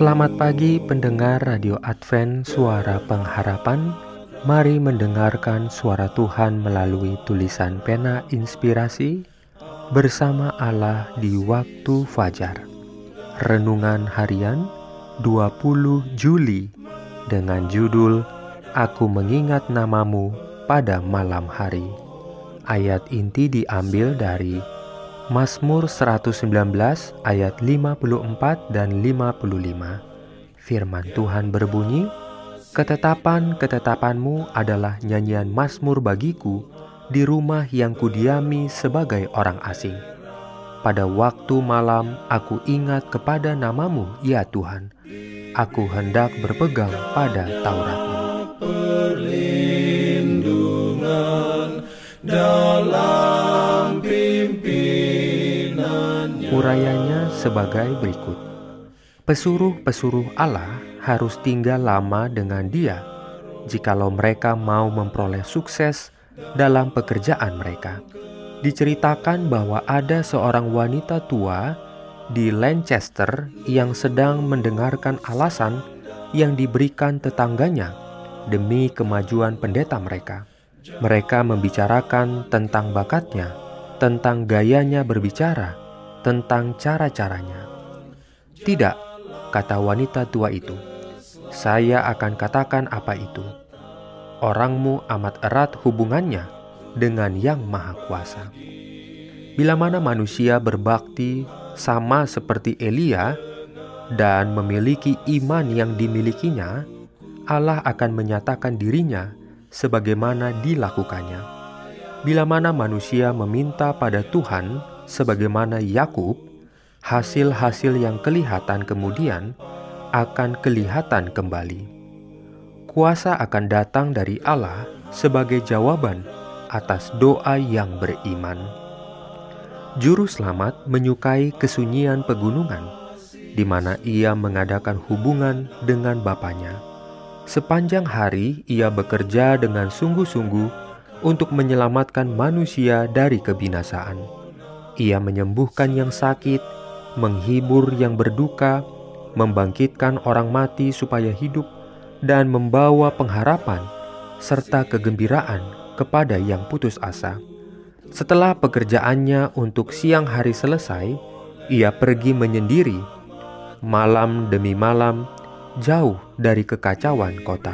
Selamat pagi pendengar Radio Advent Suara Pengharapan Mari mendengarkan suara Tuhan melalui tulisan pena inspirasi bersama Allah di waktu fajar. Renungan harian 20 Juli dengan judul Aku mengingat namamu pada malam hari. Ayat inti diambil dari Mazmur 119 ayat 54 dan 55. Firman Tuhan berbunyi, Ketetapan-ketetapanmu adalah nyanyian Mazmur bagiku di rumah yang kudiami sebagai orang asing. Pada waktu malam aku ingat kepada namamu, ya Tuhan. Aku hendak berpegang pada Tauratmu. Urayanya sebagai berikut. Pesuruh-pesuruh Allah harus tinggal lama dengan dia jikalau mereka mau memperoleh sukses dalam pekerjaan mereka. Diceritakan bahwa ada seorang wanita tua di Lancaster yang sedang mendengarkan alasan yang diberikan tetangganya demi kemajuan pendeta mereka. Mereka membicarakan tentang bakatnya, tentang gayanya berbicara, tentang cara-caranya. Tidak, kata wanita tua itu, saya akan katakan apa itu. Orangmu amat erat hubungannya dengan Yang Maha Kuasa. Bila mana manusia berbakti sama seperti Elia dan memiliki iman yang dimilikinya, Allah akan menyatakan dirinya sebagaimana dilakukannya. Bila mana manusia meminta pada Tuhan sebagaimana Yakub, hasil-hasil yang kelihatan kemudian akan kelihatan kembali kuasa akan datang dari Allah sebagai jawaban atas doa yang beriman. Juru selamat menyukai kesunyian pegunungan, di mana ia mengadakan hubungan dengan Bapaknya. Sepanjang hari ia bekerja dengan sungguh-sungguh untuk menyelamatkan manusia dari kebinasaan. Ia menyembuhkan yang sakit, menghibur yang berduka, membangkitkan orang mati supaya hidup, dan membawa pengharapan serta kegembiraan kepada yang putus asa. Setelah pekerjaannya untuk siang hari selesai, ia pergi menyendiri malam demi malam jauh dari kekacauan kota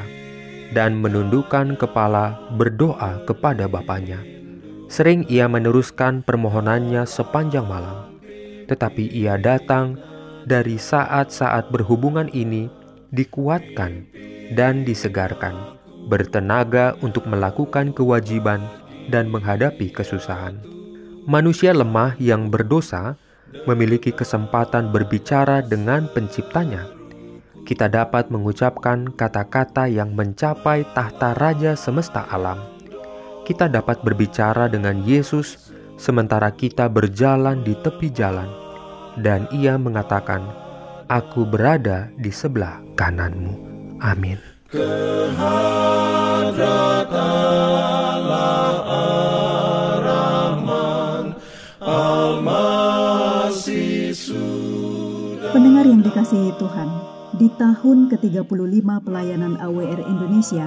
dan menundukkan kepala berdoa kepada Bapaknya. Sering ia meneruskan permohonannya sepanjang malam, tetapi ia datang dari saat-saat berhubungan ini dikuatkan dan disegarkan, bertenaga untuk melakukan kewajiban dan menghadapi kesusahan. Manusia lemah yang berdosa memiliki kesempatan berbicara dengan Penciptanya. Kita dapat mengucapkan kata-kata yang mencapai tahta Raja semesta alam. Kita dapat berbicara dengan Yesus sementara kita berjalan di tepi jalan, dan Ia mengatakan, "Aku berada di sebelah kananmu." Amin. Pendengar yang dikasihi Tuhan, di tahun ke-35 pelayanan AWR Indonesia,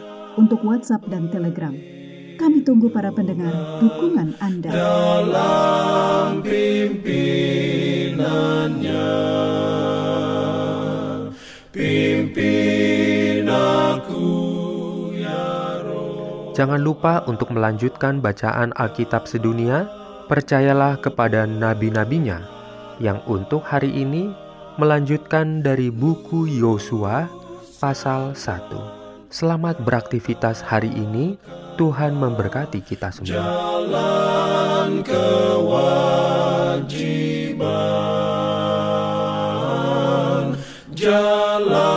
untuk WhatsApp dan Telegram. Kami tunggu para pendengar dukungan Anda. Dalam pimpinannya, pimpin Jangan lupa untuk melanjutkan bacaan Alkitab sedunia. Percayalah kepada nabi-nabinya yang untuk hari ini melanjutkan dari buku Yosua pasal 1. Selamat beraktivitas hari ini. Tuhan memberkati kita semua. Jalan kewajiban, jalan.